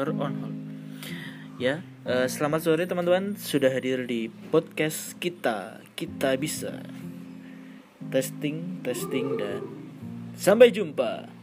her on hold ya uh, selamat sore teman-teman. Sudah hadir di podcast kita. Kita bisa testing testing dan sampai jumpa.